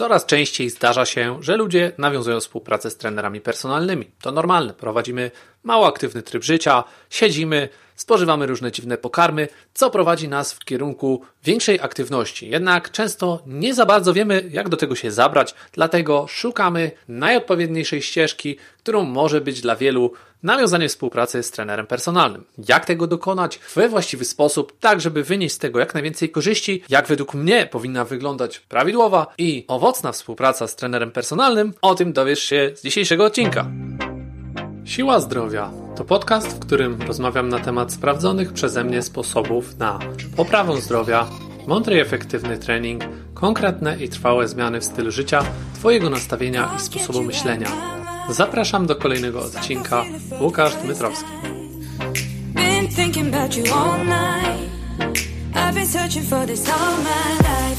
Coraz częściej zdarza się, że ludzie nawiązują współpracę z trenerami personalnymi. To normalne. Prowadzimy mało aktywny tryb życia, siedzimy, spożywamy różne dziwne pokarmy, co prowadzi nas w kierunku większej aktywności. Jednak często nie za bardzo wiemy, jak do tego się zabrać, dlatego szukamy najodpowiedniejszej ścieżki, którą może być dla wielu nawiązanie współpracy z trenerem personalnym. Jak tego dokonać we właściwy sposób, tak żeby wynieść z tego jak najwięcej korzyści, jak według mnie powinna wyglądać prawidłowa i owocna współpraca z trenerem personalnym, o tym dowiesz się z dzisiejszego odcinka. Siła Zdrowia to podcast, w którym rozmawiam na temat sprawdzonych przeze mnie sposobów na poprawę zdrowia, mądry i efektywny trening, konkretne i trwałe zmiany w stylu życia, Twojego nastawienia i sposobu myślenia. Zapraszam do kolejnego odcinka. Łukasz Dmytrowski. Been thinking about you all night. I've been searching for this all my life.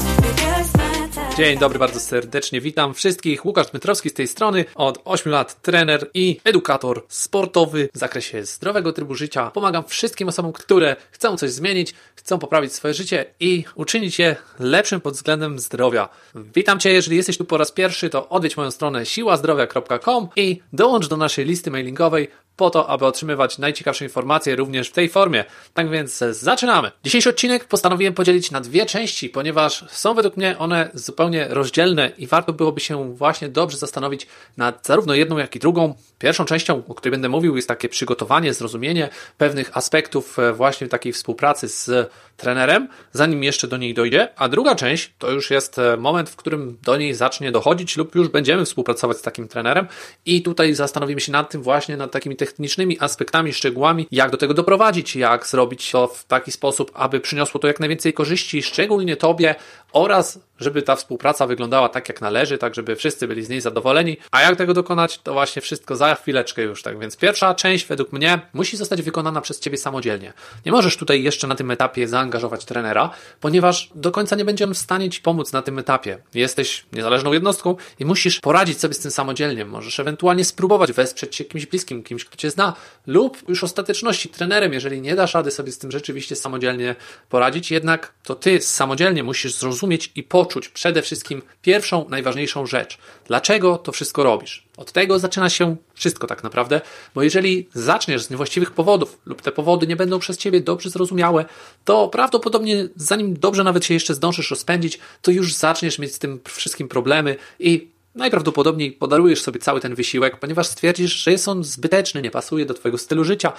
Dzień dobry, bardzo serdecznie witam wszystkich. Łukasz Dmytrowski z tej strony. Od 8 lat trener i edukator sportowy w zakresie zdrowego trybu życia. Pomagam wszystkim osobom, które chcą coś zmienić, chcą poprawić swoje życie i uczynić je lepszym pod względem zdrowia. Witam Cię, jeżeli jesteś tu po raz pierwszy, to odwiedź moją stronę siłazdrowia.com i dołącz do naszej listy mailingowej po to, aby otrzymywać najciekawsze informacje również w tej formie. Tak więc zaczynamy. Dzisiejszy odcinek postanowiłem podzielić na dwie części, ponieważ są według mnie one zupełnie rozdzielne i warto byłoby się właśnie dobrze zastanowić nad zarówno jedną, jak i drugą. Pierwszą częścią, o której będę mówił, jest takie przygotowanie, zrozumienie pewnych aspektów e, właśnie takiej współpracy z trenerem, zanim jeszcze do niej dojdzie, a druga część to już jest e, moment, w którym do niej zacznie dochodzić lub już będziemy współpracować z takim trenerem i tutaj zastanowimy się nad tym właśnie, nad takimi technicznymi aspektami, szczegółami, jak do tego doprowadzić, jak zrobić to w taki sposób, aby przyniosło to jak najwięcej korzyści, szczególnie Tobie oraz żeby ta współpraca wyglądała tak jak należy, tak żeby wszyscy byli z niej zadowoleni. A jak tego dokonać, to właśnie wszystko za chwileczkę już. Tak więc pierwsza część według mnie musi zostać wykonana przez Ciebie samodzielnie. Nie możesz tutaj jeszcze na tym etapie zaangażować trenera, ponieważ do końca nie będzie on w stanie Ci pomóc na tym etapie. Jesteś niezależną jednostką i musisz poradzić sobie z tym samodzielnie. Możesz ewentualnie spróbować wesprzeć się kimś bliskim, kimś, kto Cię zna, lub już ostateczności trenerem, jeżeli nie dasz rady sobie z tym rzeczywiście samodzielnie poradzić, jednak to Ty samodzielnie musisz zrozumieć i poczuć, poczuć przede wszystkim pierwszą, najważniejszą rzecz. Dlaczego to wszystko robisz? Od tego zaczyna się wszystko tak naprawdę, bo jeżeli zaczniesz z niewłaściwych powodów lub te powody nie będą przez ciebie dobrze zrozumiałe, to prawdopodobnie zanim dobrze nawet się jeszcze zdążysz rozpędzić, to już zaczniesz mieć z tym wszystkim problemy i najprawdopodobniej podarujesz sobie cały ten wysiłek, ponieważ stwierdzisz, że jest on zbyteczny, nie pasuje do Twojego stylu życia.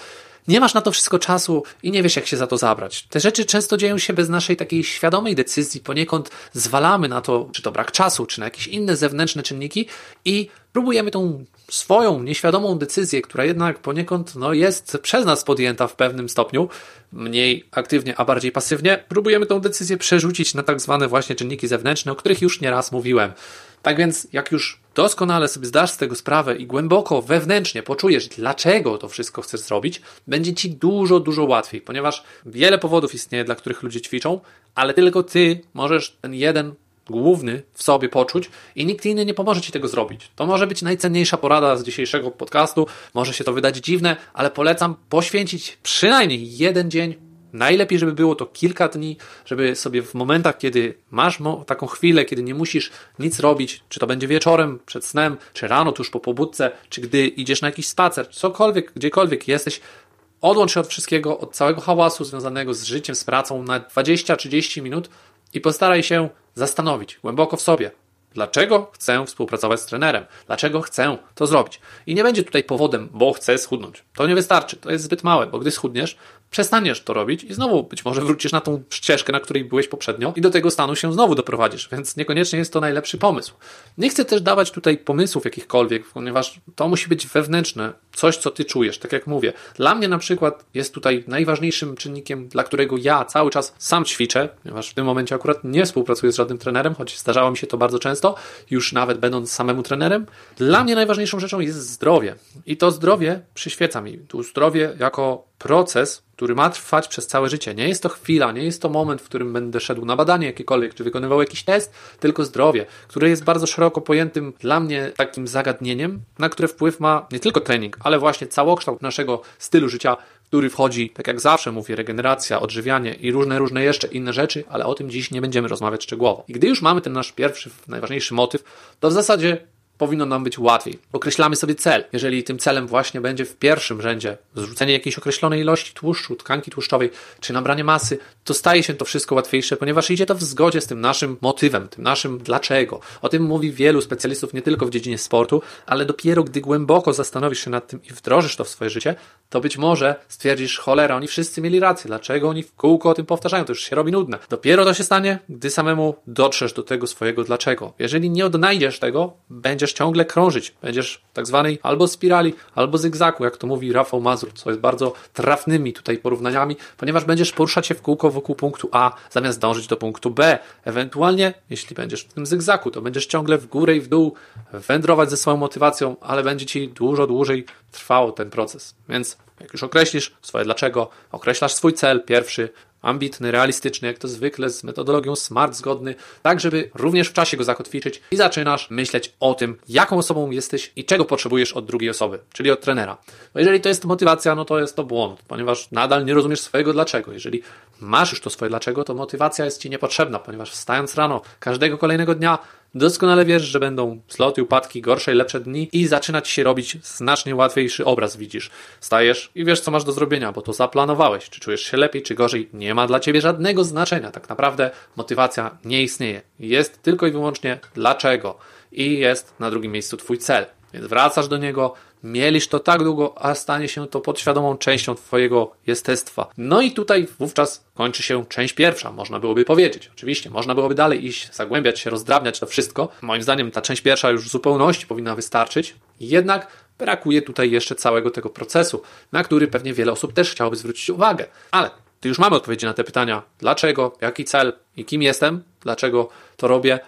Nie masz na to wszystko czasu i nie wiesz, jak się za to zabrać. Te rzeczy często dzieją się bez naszej takiej świadomej decyzji, poniekąd zwalamy na to, czy to brak czasu, czy na jakieś inne zewnętrzne czynniki i próbujemy tą swoją nieświadomą decyzję, która jednak poniekąd no, jest przez nas podjęta w pewnym stopniu, mniej aktywnie, a bardziej pasywnie, próbujemy tą decyzję przerzucić na tak zwane właśnie czynniki zewnętrzne, o których już nieraz mówiłem. Tak więc, jak już doskonale sobie zdasz z tego sprawę i głęboko wewnętrznie poczujesz, dlaczego to wszystko chcesz zrobić, będzie ci dużo, dużo łatwiej, ponieważ wiele powodów istnieje, dla których ludzie ćwiczą, ale tylko ty możesz ten jeden główny w sobie poczuć i nikt inny nie pomoże Ci tego zrobić. To może być najcenniejsza porada z dzisiejszego podcastu, może się to wydać dziwne, ale polecam poświęcić przynajmniej jeden dzień Najlepiej, żeby było to kilka dni, żeby sobie w momentach, kiedy masz taką chwilę, kiedy nie musisz nic robić, czy to będzie wieczorem, przed snem, czy rano, tuż po pobudce, czy gdy idziesz na jakiś spacer, cokolwiek, gdziekolwiek jesteś, odłącz się od wszystkiego, od całego hałasu związanego z życiem, z pracą na 20-30 minut i postaraj się zastanowić głęboko w sobie, Dlaczego chcę współpracować z trenerem? Dlaczego chcę to zrobić? I nie będzie tutaj powodem, bo chcę schudnąć. To nie wystarczy, to jest zbyt małe, bo gdy schudniesz, przestaniesz to robić i znowu być może wrócisz na tą ścieżkę, na której byłeś poprzednio i do tego stanu się znowu doprowadzisz, więc niekoniecznie jest to najlepszy pomysł. Nie chcę też dawać tutaj pomysłów jakichkolwiek, ponieważ to musi być wewnętrzne, coś co ty czujesz, tak jak mówię. Dla mnie na przykład jest tutaj najważniejszym czynnikiem, dla którego ja cały czas sam ćwiczę, ponieważ w tym momencie akurat nie współpracuję z żadnym trenerem, choć zdarzało mi się to bardzo często, już nawet będąc samemu trenerem. Dla mnie najważniejszą rzeczą jest zdrowie i to zdrowie przyświeca mi. Tu zdrowie jako proces, który ma trwać przez całe życie. Nie jest to chwila, nie jest to moment, w którym będę szedł na badanie jakiekolwiek, czy wykonywał jakiś test, tylko zdrowie, które jest bardzo szeroko pojętym dla mnie takim zagadnieniem, na które wpływ ma nie tylko trening, ale właśnie całokształt naszego stylu życia, który wchodzi, tak jak zawsze mówię, regeneracja, odżywianie i różne, różne jeszcze inne rzeczy, ale o tym dziś nie będziemy rozmawiać szczegółowo. I gdy już mamy ten nasz pierwszy, najważniejszy motyw, to w zasadzie powinno nam być łatwiej. Określamy sobie cel. Jeżeli tym celem właśnie będzie w pierwszym rzędzie zrzucenie jakiejś określonej ilości tłuszczu, tkanki tłuszczowej, czy nabranie masy, to staje się to wszystko łatwiejsze, ponieważ idzie to w zgodzie z tym naszym motywem, tym naszym dlaczego. O tym mówi wielu specjalistów nie tylko w dziedzinie sportu, ale dopiero gdy głęboko zastanowisz się nad tym i wdrożysz to w swoje życie, to być może stwierdzisz, cholera, oni wszyscy mieli rację, dlaczego oni w kółko o tym powtarzają, to już się robi nudne. Dopiero to się stanie, gdy samemu dotrzesz do tego swojego dlaczego. Jeżeli nie odnajdziesz tego, będziesz ciągle krążyć. Będziesz tak zwanej albo spirali, albo zygzaku, jak to mówi Rafał Mazur, co jest bardzo trafnymi tutaj porównaniami, ponieważ będziesz poruszać się w kółko wokół punktu A, zamiast dążyć do punktu B. Ewentualnie, jeśli będziesz w tym zygzaku, to będziesz ciągle w górę i w dół wędrować ze swoją motywacją, ale będzie ci dużo dłużej trwał ten proces. Więc jak już określisz swoje dlaczego, określasz swój cel pierwszy, ambitny, realistyczny, jak to zwykle z metodologią SMART zgodny, tak żeby również w czasie go zakotwiczyć i zaczynasz myśleć o tym, jaką osobą jesteś i czego potrzebujesz od drugiej osoby, czyli od trenera. Bo jeżeli to jest motywacja, no to jest to błąd, ponieważ nadal nie rozumiesz swojego dlaczego. Jeżeli masz już to swoje dlaczego, to motywacja jest ci niepotrzebna, ponieważ wstając rano każdego kolejnego dnia Doskonale wiesz, że będą zloty, upadki, gorsze i lepsze dni i zaczynać się robić znacznie łatwiejszy obraz widzisz. Stajesz i wiesz, co masz do zrobienia, bo to zaplanowałeś. Czy czujesz się lepiej, czy gorzej, nie ma dla ciebie żadnego znaczenia. Tak naprawdę motywacja nie istnieje. Jest tylko i wyłącznie dlaczego i jest na drugim miejscu twój cel. Więc wracasz do niego, mielisz to tak długo, a stanie się to podświadomą częścią Twojego jestestwa. No i tutaj wówczas kończy się część pierwsza, można byłoby powiedzieć. Oczywiście, można byłoby dalej iść, zagłębiać się, rozdrabniać to wszystko. Moim zdaniem ta część pierwsza już w zupełności powinna wystarczyć. Jednak brakuje tutaj jeszcze całego tego procesu, na który pewnie wiele osób też chciałoby zwrócić uwagę. Ale ty już mamy odpowiedzi na te pytania. Dlaczego, jaki cel i kim jestem, dlaczego to robię,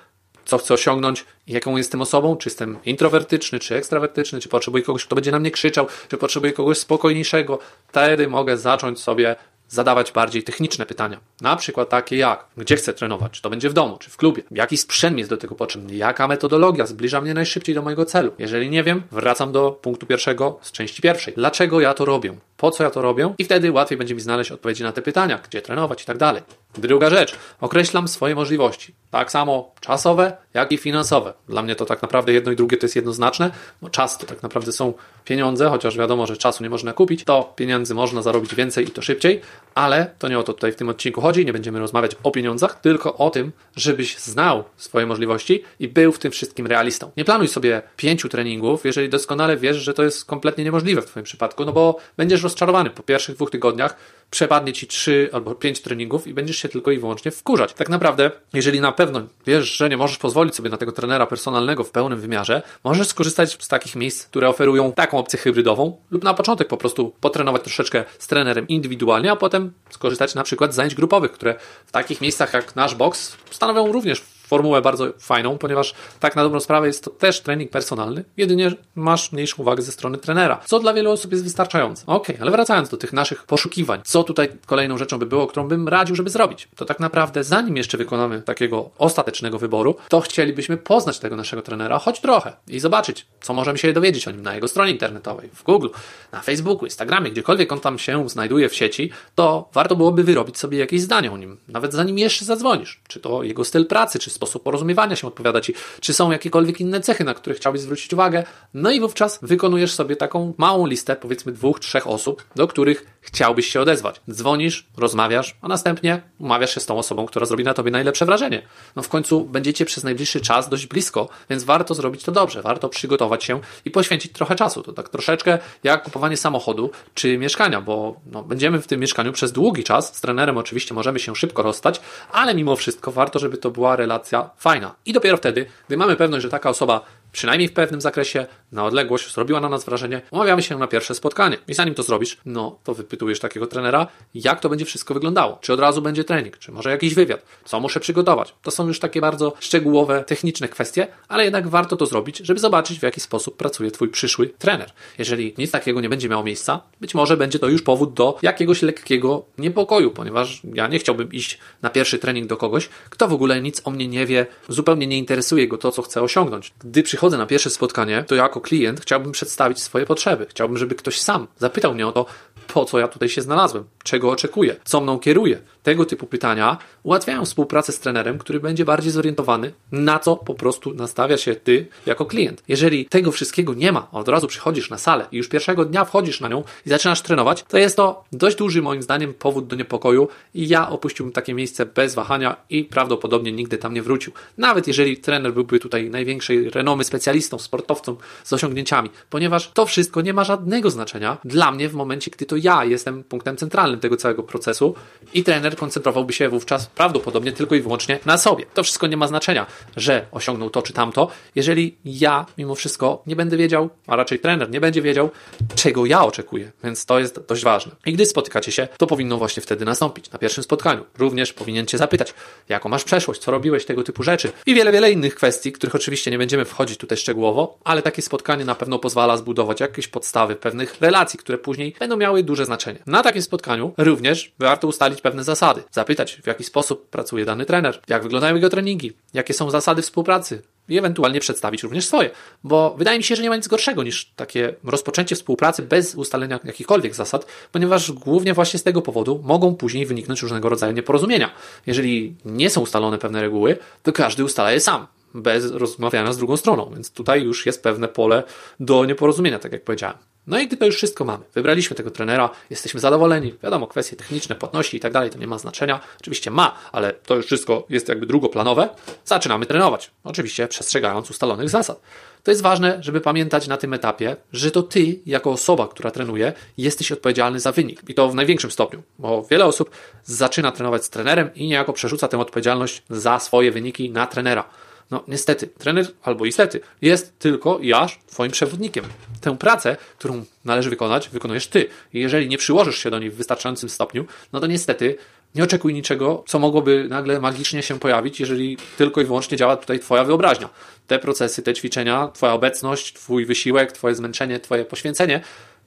co chcę osiągnąć, jaką jestem osobą, czy jestem introwertyczny, czy ekstrawertyczny, czy potrzebuję kogoś, kto będzie na mnie krzyczał, czy potrzebuję kogoś spokojniejszego. Wtedy mogę zacząć sobie zadawać bardziej techniczne pytania. Na przykład takie jak, gdzie chcę trenować, czy to będzie w domu, czy w klubie, jaki sprzęt jest do tego potrzebny, jaka metodologia zbliża mnie najszybciej do mojego celu. Jeżeli nie wiem, wracam do punktu pierwszego z części pierwszej. Dlaczego ja to robię? Po co ja to robię? I wtedy łatwiej będzie mi znaleźć odpowiedzi na te pytania, gdzie trenować i tak dalej. Druga rzecz, określam swoje możliwości. Tak samo czasowe, jak i finansowe. Dla mnie to tak naprawdę jedno i drugie to jest jednoznaczne. No, czas to tak naprawdę są pieniądze, chociaż wiadomo, że czasu nie można kupić, to pieniędzy można zarobić więcej i to szybciej, ale to nie o to tutaj w tym odcinku chodzi. Nie będziemy rozmawiać o pieniądzach, tylko o tym, żebyś znał swoje możliwości i był w tym wszystkim realistą. Nie planuj sobie pięciu treningów, jeżeli doskonale wiesz, że to jest kompletnie niemożliwe w Twoim przypadku, no bo będziesz rozczarowany po pierwszych dwóch tygodniach, przepadnie ci trzy albo pięć treningów i będziesz się tylko i wyłącznie wkurzać. Tak naprawdę, jeżeli na pewno wiesz, że nie możesz pozwolić sobie na tego trenera personalnego w pełnym wymiarze, możesz skorzystać z takich miejsc, które oferują taką opcję hybrydową lub na początek po prostu potrenować troszeczkę z trenerem indywidualnie, a potem skorzystać na przykład z zajęć grupowych, które w takich miejscach jak nasz box stanowią również formułę bardzo fajną, ponieważ tak na dobrą sprawę jest to też trening personalny, jedynie masz mniejszą uwagę ze strony trenera, co dla wielu osób jest wystarczające. Ok, ale wracając do tych naszych poszukiwań, co tutaj kolejną rzeczą by było, którą bym radził, żeby zrobić, to tak naprawdę zanim jeszcze wykonamy takiego ostatecznego wyboru, to chcielibyśmy poznać tego naszego trenera choć trochę i zobaczyć, co możemy się dowiedzieć o nim na jego stronie internetowej, w Google, na Facebooku, Instagramie, gdziekolwiek on tam się znajduje w sieci, to warto byłoby wyrobić sobie jakieś zdanie o nim, nawet zanim jeszcze zadzwonisz, czy to jego styl pracy, czy sposób porozumiewania się odpowiada Ci, czy są jakiekolwiek inne cechy, na które chciałbyś zwrócić uwagę. No i wówczas wykonujesz sobie taką małą listę, powiedzmy dwóch, trzech osób, do których chciałbyś się odezwać. Dzwonisz, rozmawiasz, a następnie umawiasz się z tą osobą, która zrobi na Tobie najlepsze wrażenie. No w końcu będziecie przez najbliższy czas dość blisko, więc warto zrobić to dobrze, warto przygotować się i poświęcić trochę czasu. To tak troszeczkę jak kupowanie samochodu czy mieszkania, bo no, będziemy w tym mieszkaniu przez długi czas. Z trenerem oczywiście możemy się szybko rozstać, ale mimo wszystko warto, żeby to była relacja fajna. I dopiero wtedy, gdy mamy pewność, że taka osoba przynajmniej w pewnym zakresie, na odległość, zrobiła na nas wrażenie, umawiamy się na pierwsze spotkanie. I zanim to zrobisz, no to wypytujesz takiego trenera, jak to będzie wszystko wyglądało. Czy od razu będzie trening, czy może jakiś wywiad, co muszę przygotować. To są już takie bardzo szczegółowe, techniczne kwestie, ale jednak warto to zrobić, żeby zobaczyć, w jaki sposób pracuje Twój przyszły trener. Jeżeli nic takiego nie będzie miało miejsca, być może będzie to już powód do jakiegoś lekkiego niepokoju, ponieważ ja nie chciałbym iść na pierwszy trening do kogoś, kto w ogóle nic o mnie nie wie, zupełnie nie interesuje go to, co chcę osiągnąć. Gdy przychodzi przychodzę na pierwsze spotkanie, to jako klient chciałbym przedstawić swoje potrzeby. Chciałbym, żeby ktoś sam zapytał mnie o to, po co ja tutaj się znalazłem, czego oczekuję, co mną kieruje. Tego typu pytania ułatwiają współpracę z trenerem, który będzie bardziej zorientowany, na co po prostu nastawia się ty jako klient. Jeżeli tego wszystkiego nie ma, od razu przychodzisz na salę i już pierwszego dnia wchodzisz na nią i zaczynasz trenować, to jest to dość duży moim zdaniem powód do niepokoju i ja opuściłbym takie miejsce bez wahania i prawdopodobnie nigdy tam nie wrócił. Nawet jeżeli trener byłby tutaj największej renomy specjalistą, sportowcą z osiągnięciami, ponieważ to wszystko nie ma żadnego znaczenia dla mnie w momencie, gdy to ja jestem punktem centralnym tego całego procesu i trener koncentrowałby się wówczas prawdopodobnie tylko i wyłącznie na sobie. To wszystko nie ma znaczenia, że osiągnął to czy tamto, jeżeli ja mimo wszystko nie będę wiedział, a raczej trener nie będzie wiedział, czego ja oczekuję, więc to jest dość ważne. I gdy spotykacie się, to powinno właśnie wtedy nastąpić, na pierwszym spotkaniu. Również powinien Cię zapytać, jaką masz przeszłość, co robiłeś, tego typu rzeczy i wiele, wiele innych kwestii, których oczywiście nie będziemy wchodzić tutaj szczegółowo, ale takie spotkanie na pewno pozwala zbudować jakieś podstawy pewnych relacji, które później będą miały duże znaczenie. Na takim spotkaniu również warto ustalić pewne zasady, zapytać w jaki sposób pracuje dany trener, jak wyglądają jego treningi, jakie są zasady współpracy, i ewentualnie przedstawić również swoje. Bo wydaje mi się, że nie ma nic gorszego niż takie rozpoczęcie współpracy bez ustalenia jakichkolwiek zasad, ponieważ głównie właśnie z tego powodu mogą później wyniknąć różnego rodzaju nieporozumienia. Jeżeli nie są ustalone pewne reguły, to każdy ustala je sam bez rozmawiania z drugą stroną, więc tutaj już jest pewne pole do nieporozumienia, tak jak powiedziałem. No i gdy to już wszystko mamy, wybraliśmy tego trenera, jesteśmy zadowoleni, wiadomo, kwestie techniczne, płatności i tak dalej, to nie ma znaczenia. Oczywiście ma, ale to już wszystko jest jakby drugoplanowe. Zaczynamy trenować, oczywiście przestrzegając ustalonych zasad. To jest ważne, żeby pamiętać na tym etapie, że to ty, jako osoba, która trenuje, jesteś odpowiedzialny za wynik. I to w największym stopniu, bo wiele osób zaczyna trenować z trenerem i niejako przerzuca tę odpowiedzialność za swoje wyniki na trenera. No niestety, trener albo istety jest tylko i aż twoim przewodnikiem. Tę pracę, którą należy wykonać, wykonujesz ty. I jeżeli nie przyłożysz się do niej w wystarczającym stopniu, no to niestety nie oczekuj niczego, co mogłoby nagle magicznie się pojawić, jeżeli tylko i wyłącznie działa tutaj Twoja wyobraźnia. Te procesy, te ćwiczenia, Twoja obecność, Twój wysiłek, Twoje zmęczenie, Twoje poświęcenie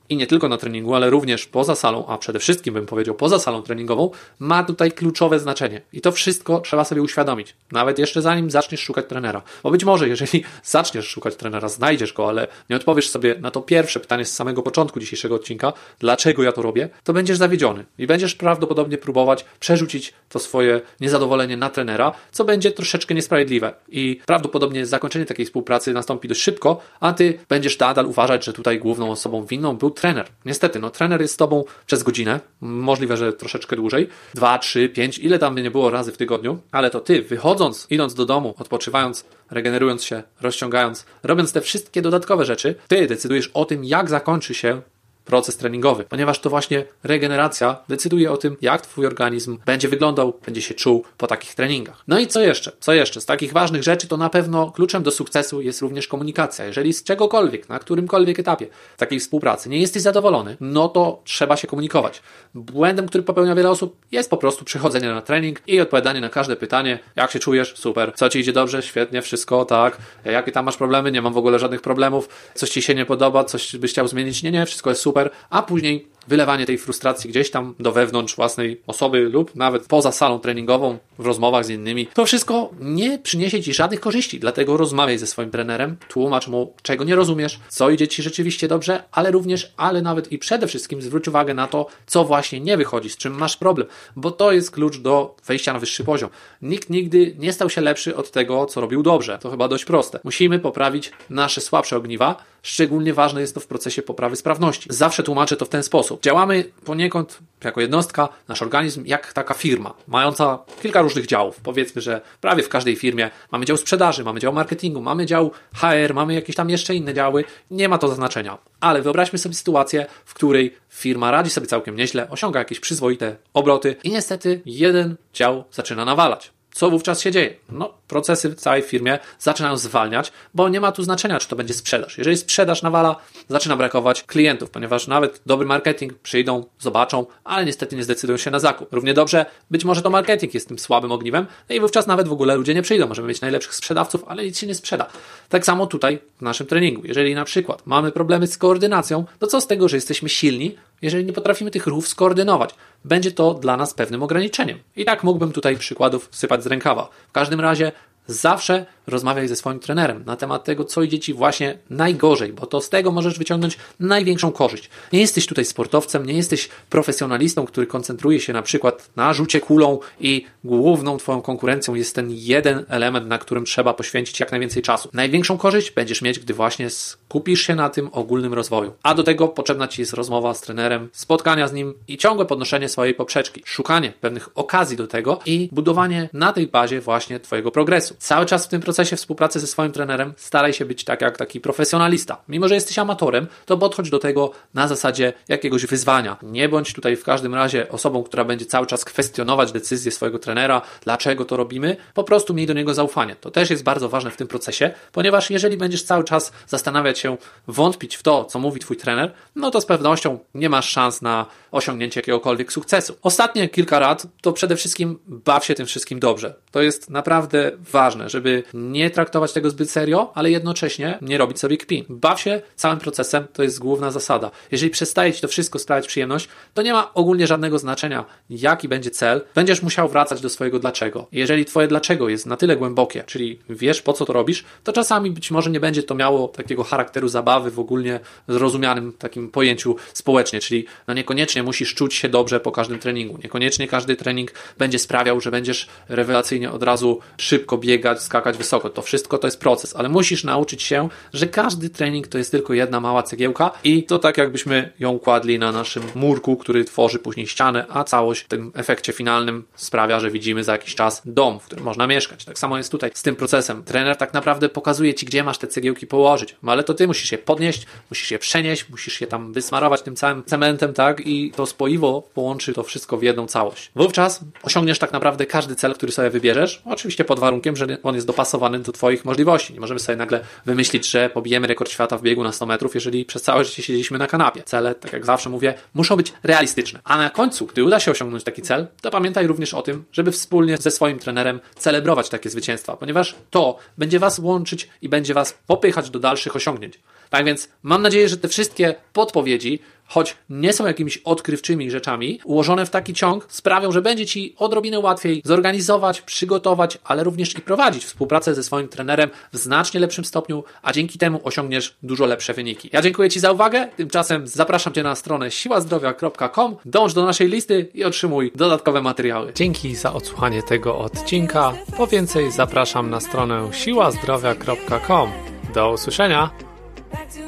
i nie tylko na treningu, ale również poza salą, a przede wszystkim bym powiedział poza salą treningową, ma tutaj kluczowe znaczenie. I to wszystko trzeba sobie uświadomić, nawet jeszcze zanim zaczniesz szukać trenera. Bo być może, jeżeli zaczniesz szukać trenera, znajdziesz go, ale nie odpowiesz sobie na to pierwsze pytanie z samego początku dzisiejszego odcinka, dlaczego ja to robię, to będziesz zawiedziony i będziesz prawdopodobnie próbować przerzucić to swoje niezadowolenie na trenera, co będzie troszeczkę niesprawiedliwe. I prawdopodobnie zakończenie takiej współpracy nastąpi dość szybko, a ty będziesz nadal uważać, że tutaj główną osobą winną był trener. Niestety, no trener jest z tobą przez godzinę, możliwe, że troszeczkę dłużej, dwa, trzy, pięć, ile tam by nie było razy w tygodniu, ale to ty, wychodząc, idąc do domu, odpoczywając, regenerując się, rozciągając, robiąc te wszystkie dodatkowe rzeczy, ty decydujesz o tym, jak zakończy się proces treningowy, ponieważ to właśnie regeneracja decyduje o tym, jak Twój organizm będzie wyglądał, będzie się czuł po takich treningach. No i co jeszcze? Co jeszcze? Z takich ważnych rzeczy to na pewno kluczem do sukcesu jest również komunikacja. Jeżeli z czegokolwiek, na którymkolwiek etapie takiej współpracy nie jesteś zadowolony, no to trzeba się komunikować. Błędem, który popełnia wiele osób, jest po prostu przychodzenie na trening i odpowiadanie na każde pytanie, jak się czujesz, super, co Ci idzie dobrze, świetnie, wszystko, tak, jakie tam masz problemy, nie mam w ogóle żadnych problemów, coś Ci się nie podoba, coś byś chciał zmienić, nie, nie, wszystko jest super, super, a później wylewanie tej frustracji gdzieś tam do wewnątrz własnej osoby lub nawet poza salą treningową, w rozmowach z innymi, to wszystko nie przyniesie Ci żadnych korzyści. Dlatego rozmawiaj ze swoim trenerem, tłumacz mu, czego nie rozumiesz, co idzie Ci rzeczywiście dobrze, ale również, ale nawet i przede wszystkim zwróć uwagę na to, co właśnie nie wychodzi, z czym masz problem, bo to jest klucz do wejścia na wyższy poziom. Nikt nigdy nie stał się lepszy od tego, co robił dobrze. To chyba dość proste. Musimy poprawić nasze słabsze ogniwa, Szczególnie ważne jest to w procesie poprawy sprawności. Zawsze tłumaczę to w ten sposób. Działamy poniekąd jako jednostka, nasz organizm, jak taka firma, mająca kilka różnych działów. Powiedzmy, że prawie w każdej firmie mamy dział sprzedaży, mamy dział marketingu, mamy dział HR, mamy jakieś tam jeszcze inne działy. Nie ma to znaczenia. Ale wyobraźmy sobie sytuację, w której firma radzi sobie całkiem nieźle, osiąga jakieś przyzwoite obroty i niestety jeden dział zaczyna nawalać. Co wówczas się dzieje? No, procesy w całej firmie zaczynają zwalniać, bo nie ma tu znaczenia, czy to będzie sprzedaż. Jeżeli sprzedaż nawala, zaczyna brakować klientów, ponieważ nawet dobry marketing przyjdą, zobaczą, ale niestety nie zdecydują się na zakup. Równie dobrze, być może to marketing jest tym słabym ogniwem, no i wówczas nawet w ogóle ludzie nie przyjdą. Możemy mieć najlepszych sprzedawców, ale nic się nie sprzeda. Tak samo tutaj w naszym treningu. Jeżeli na przykład mamy problemy z koordynacją, to co z tego, że jesteśmy silni, jeżeli nie potrafimy tych ruchów skoordynować? Będzie to dla nas pewnym ograniczeniem. I tak mógłbym tutaj przykładów sypać z rękawa. W każdym razie zawsze rozmawiaj ze swoim trenerem na temat tego, co idzie ci właśnie najgorzej, bo to z tego możesz wyciągnąć największą korzyść. Nie jesteś tutaj sportowcem, nie jesteś profesjonalistą, który koncentruje się na przykład na rzucie kulą i główną twoją konkurencją jest ten jeden element, na którym trzeba poświęcić jak najwięcej czasu. Największą korzyść będziesz mieć, gdy właśnie skupisz się na tym ogólnym rozwoju. A do tego potrzebna ci jest rozmowa z trenerem, spotkania z nim i ciągłe podnoszenie swojej poprzeczki, szukanie pewnych okazji do tego i budowanie na tej bazie właśnie twojego progresu. Cały czas w tym procesie współpracy ze swoim trenerem staraj się być tak jak taki profesjonalista. Mimo, że jesteś amatorem, to podchodź do tego na zasadzie jakiegoś wyzwania. Nie bądź tutaj w każdym razie osobą, która będzie cały czas kwestionować decyzje swojego trenera, dlaczego to robimy. Po prostu miej do niego zaufanie. To też jest bardzo ważne w tym procesie, ponieważ jeżeli będziesz cały czas zastanawiać się, wątpić w to, co mówi twój trener, no to z pewnością nie masz szans na osiągnięcie jakiegokolwiek sukcesu. Ostatnie kilka rad to przede wszystkim baw się tym wszystkim dobrze. To jest naprawdę ważne, żeby nie traktować tego zbyt serio, ale jednocześnie nie robić sobie kpin. Baw się całym procesem, to jest główna zasada. Jeżeli przestaje Ci to wszystko sprawiać przyjemność, to nie ma ogólnie żadnego znaczenia, jaki będzie cel. Będziesz musiał wracać do swojego dlaczego. Jeżeli Twoje dlaczego jest na tyle głębokie, czyli wiesz po co to robisz, to czasami być może nie będzie to miało takiego charakteru zabawy w ogólnie zrozumianym takim pojęciu społecznie, czyli no niekoniecznie musisz czuć się dobrze po każdym treningu. Niekoniecznie każdy trening będzie sprawiał, że będziesz rewelacyjnie od razu szybko biegać, skakać wysoko. To wszystko to jest proces, ale musisz nauczyć się, że każdy trening to jest tylko jedna mała cegiełka i to tak jakbyśmy ją kładli na naszym murku, który tworzy później ścianę, a całość w tym efekcie finalnym sprawia, że widzimy za jakiś czas dom, w którym można mieszkać. Tak samo jest tutaj z tym procesem. Trener tak naprawdę pokazuje ci, gdzie masz te cegiełki położyć, no ale to ty musisz je podnieść, musisz je przenieść, musisz je tam wysmarować tym całym cementem, tak? I to spoiwo połączy to wszystko w jedną całość. Wówczas osiągniesz tak naprawdę każdy cel, który sobie wybierzesz, oczywiście pod warunkiem, że on jest dopasowany do Twoich możliwości. Nie możemy sobie nagle wymyślić, że pobijemy rekord świata w biegu na 100 metrów, jeżeli przez całe życie siedzieliśmy na kanapie. Cele, tak jak zawsze mówię, muszą być realistyczne. A na końcu, gdy uda się osiągnąć taki cel, to pamiętaj również o tym, żeby wspólnie ze swoim trenerem celebrować takie zwycięstwa, ponieważ to będzie Was łączyć i będzie Was popychać do dalszych osiągnięć. Tak więc mam nadzieję, że te wszystkie podpowiedzi choć nie są jakimiś odkrywczymi rzeczami, ułożone w taki ciąg sprawią, że będzie Ci odrobinę łatwiej zorganizować, przygotować, ale również i prowadzić współpracę ze swoim trenerem w znacznie lepszym stopniu, a dzięki temu osiągniesz dużo lepsze wyniki. Ja dziękuję Ci za uwagę, tymczasem zapraszam Cię na stronę siłazdrowia.com, dąż do naszej listy i otrzymuj dodatkowe materiały. Dzięki za odsłuchanie tego odcinka. Po więcej zapraszam na stronę siłazdrowia.com. Do usłyszenia! back to